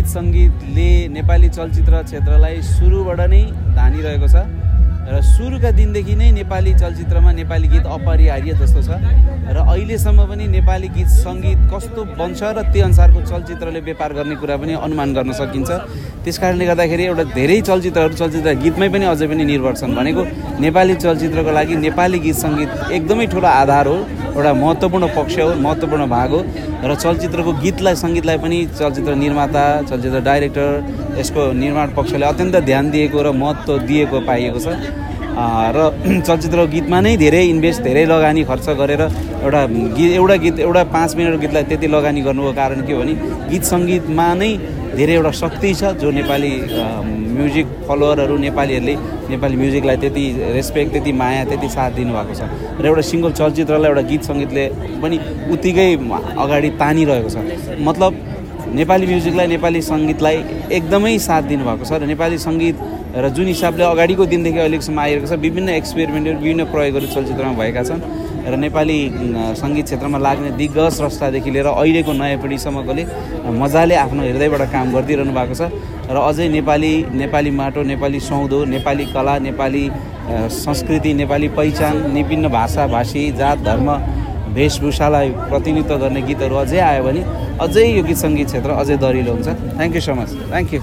गीत सङ्गीतले नेपाली चलचित्र क्षेत्रलाई सुरुबाट नै धानिरहेको छ। र सुरुका दिनदेखि नै नेपाली चलचित्रमा नेपाली गीत अपरिहार्य जस्तो छ। र अहिलेसम्म पनि नेपाली गीत सङ्गीत कस्तो बन्छ र त्यो अनुसारको चलचित्रले व्यापार गर्ने कुरा पनि अनुमान गर्न सकिन्छ। त्यस कारणले गर्दाखेरि एउटा धेरै चलचित्रहरू चलचित्र गीतमै पनि अझै पनि निर्भर छन् भनेको नेपाली चलचित्रको लागि नेपाली गीत सङ्गीत एकदमै ठुलो आधार हो एउटा महत्त्वपूर्ण पक्ष हो महत्त्वपूर्ण भाग हो। र चलचित्रको गीतलाई सङ्गीतलाई पनि चलचित्र निर्माता चलचित्र डाइरेक्टर यसको निर्माण पक्षले अत्यन्त ध्यान दिएको र महत्त्व दिएको पाइएको छ। र चलचित्र गीतमा नै धेरै इन्भेस्ट धेरै लगानी खर्च गरेर एउटा गीत एउटा गीत एउटा पाँच मिनटको गीतलाई त्यति लगानी गर्नुको कारण के हो भने गीत सङ्गीतमा नै धेरै एउटा शक्ति छ जो नेपाली म्युजिक फलोवरहरू नेपालीहरूले नेपाली म्युजिकलाई त्यति रेस्पेक्ट त्यति माया त्यति साथ दिनुभएको छ। र एउटा सिङ्गल चलचित्रलाई एउटा गीत सङ्गीतले पनि उत्तिकै अगाडि तानिरहेको छ। मतलब नेपाली म्युजिकलाई नेपाली सङ्गीतलाई एकदमै साथ दिनुभएको छ र नेपाली सङ्गीत र जुन हिसाबले अगाडिको दिनदेखि अहिलेसम्म आइरहेको छ विभिन्न एक्सपेरिमेन्टहरू विभिन्न प्रयोगहरू चलचित्रमा भएका छन् र नेपाली सङ्गीत क्षेत्रमा लाग्ने दिग्गज स्रष्टादेखि लिएर अहिलेको नयाँ पिँढीसम्मकोले मजाले आफ्नो हृदयबाट काम गरिदिइरहनु भएको छ र अझै नेपाली नेपाली माटो नेपाली सौदो नेपाली कला नेपाली संस्कृति नेपाली पहिचान विभिन्न भाषा भाषी जात धर्म वेशभूषालाई प्रतिनिधित्व गर्ने गीतहरू अझै आयो भने अझै यो गीत सङ्गीत क्षेत्र अझै दरिलो हुन्छ। Thank you so much thank you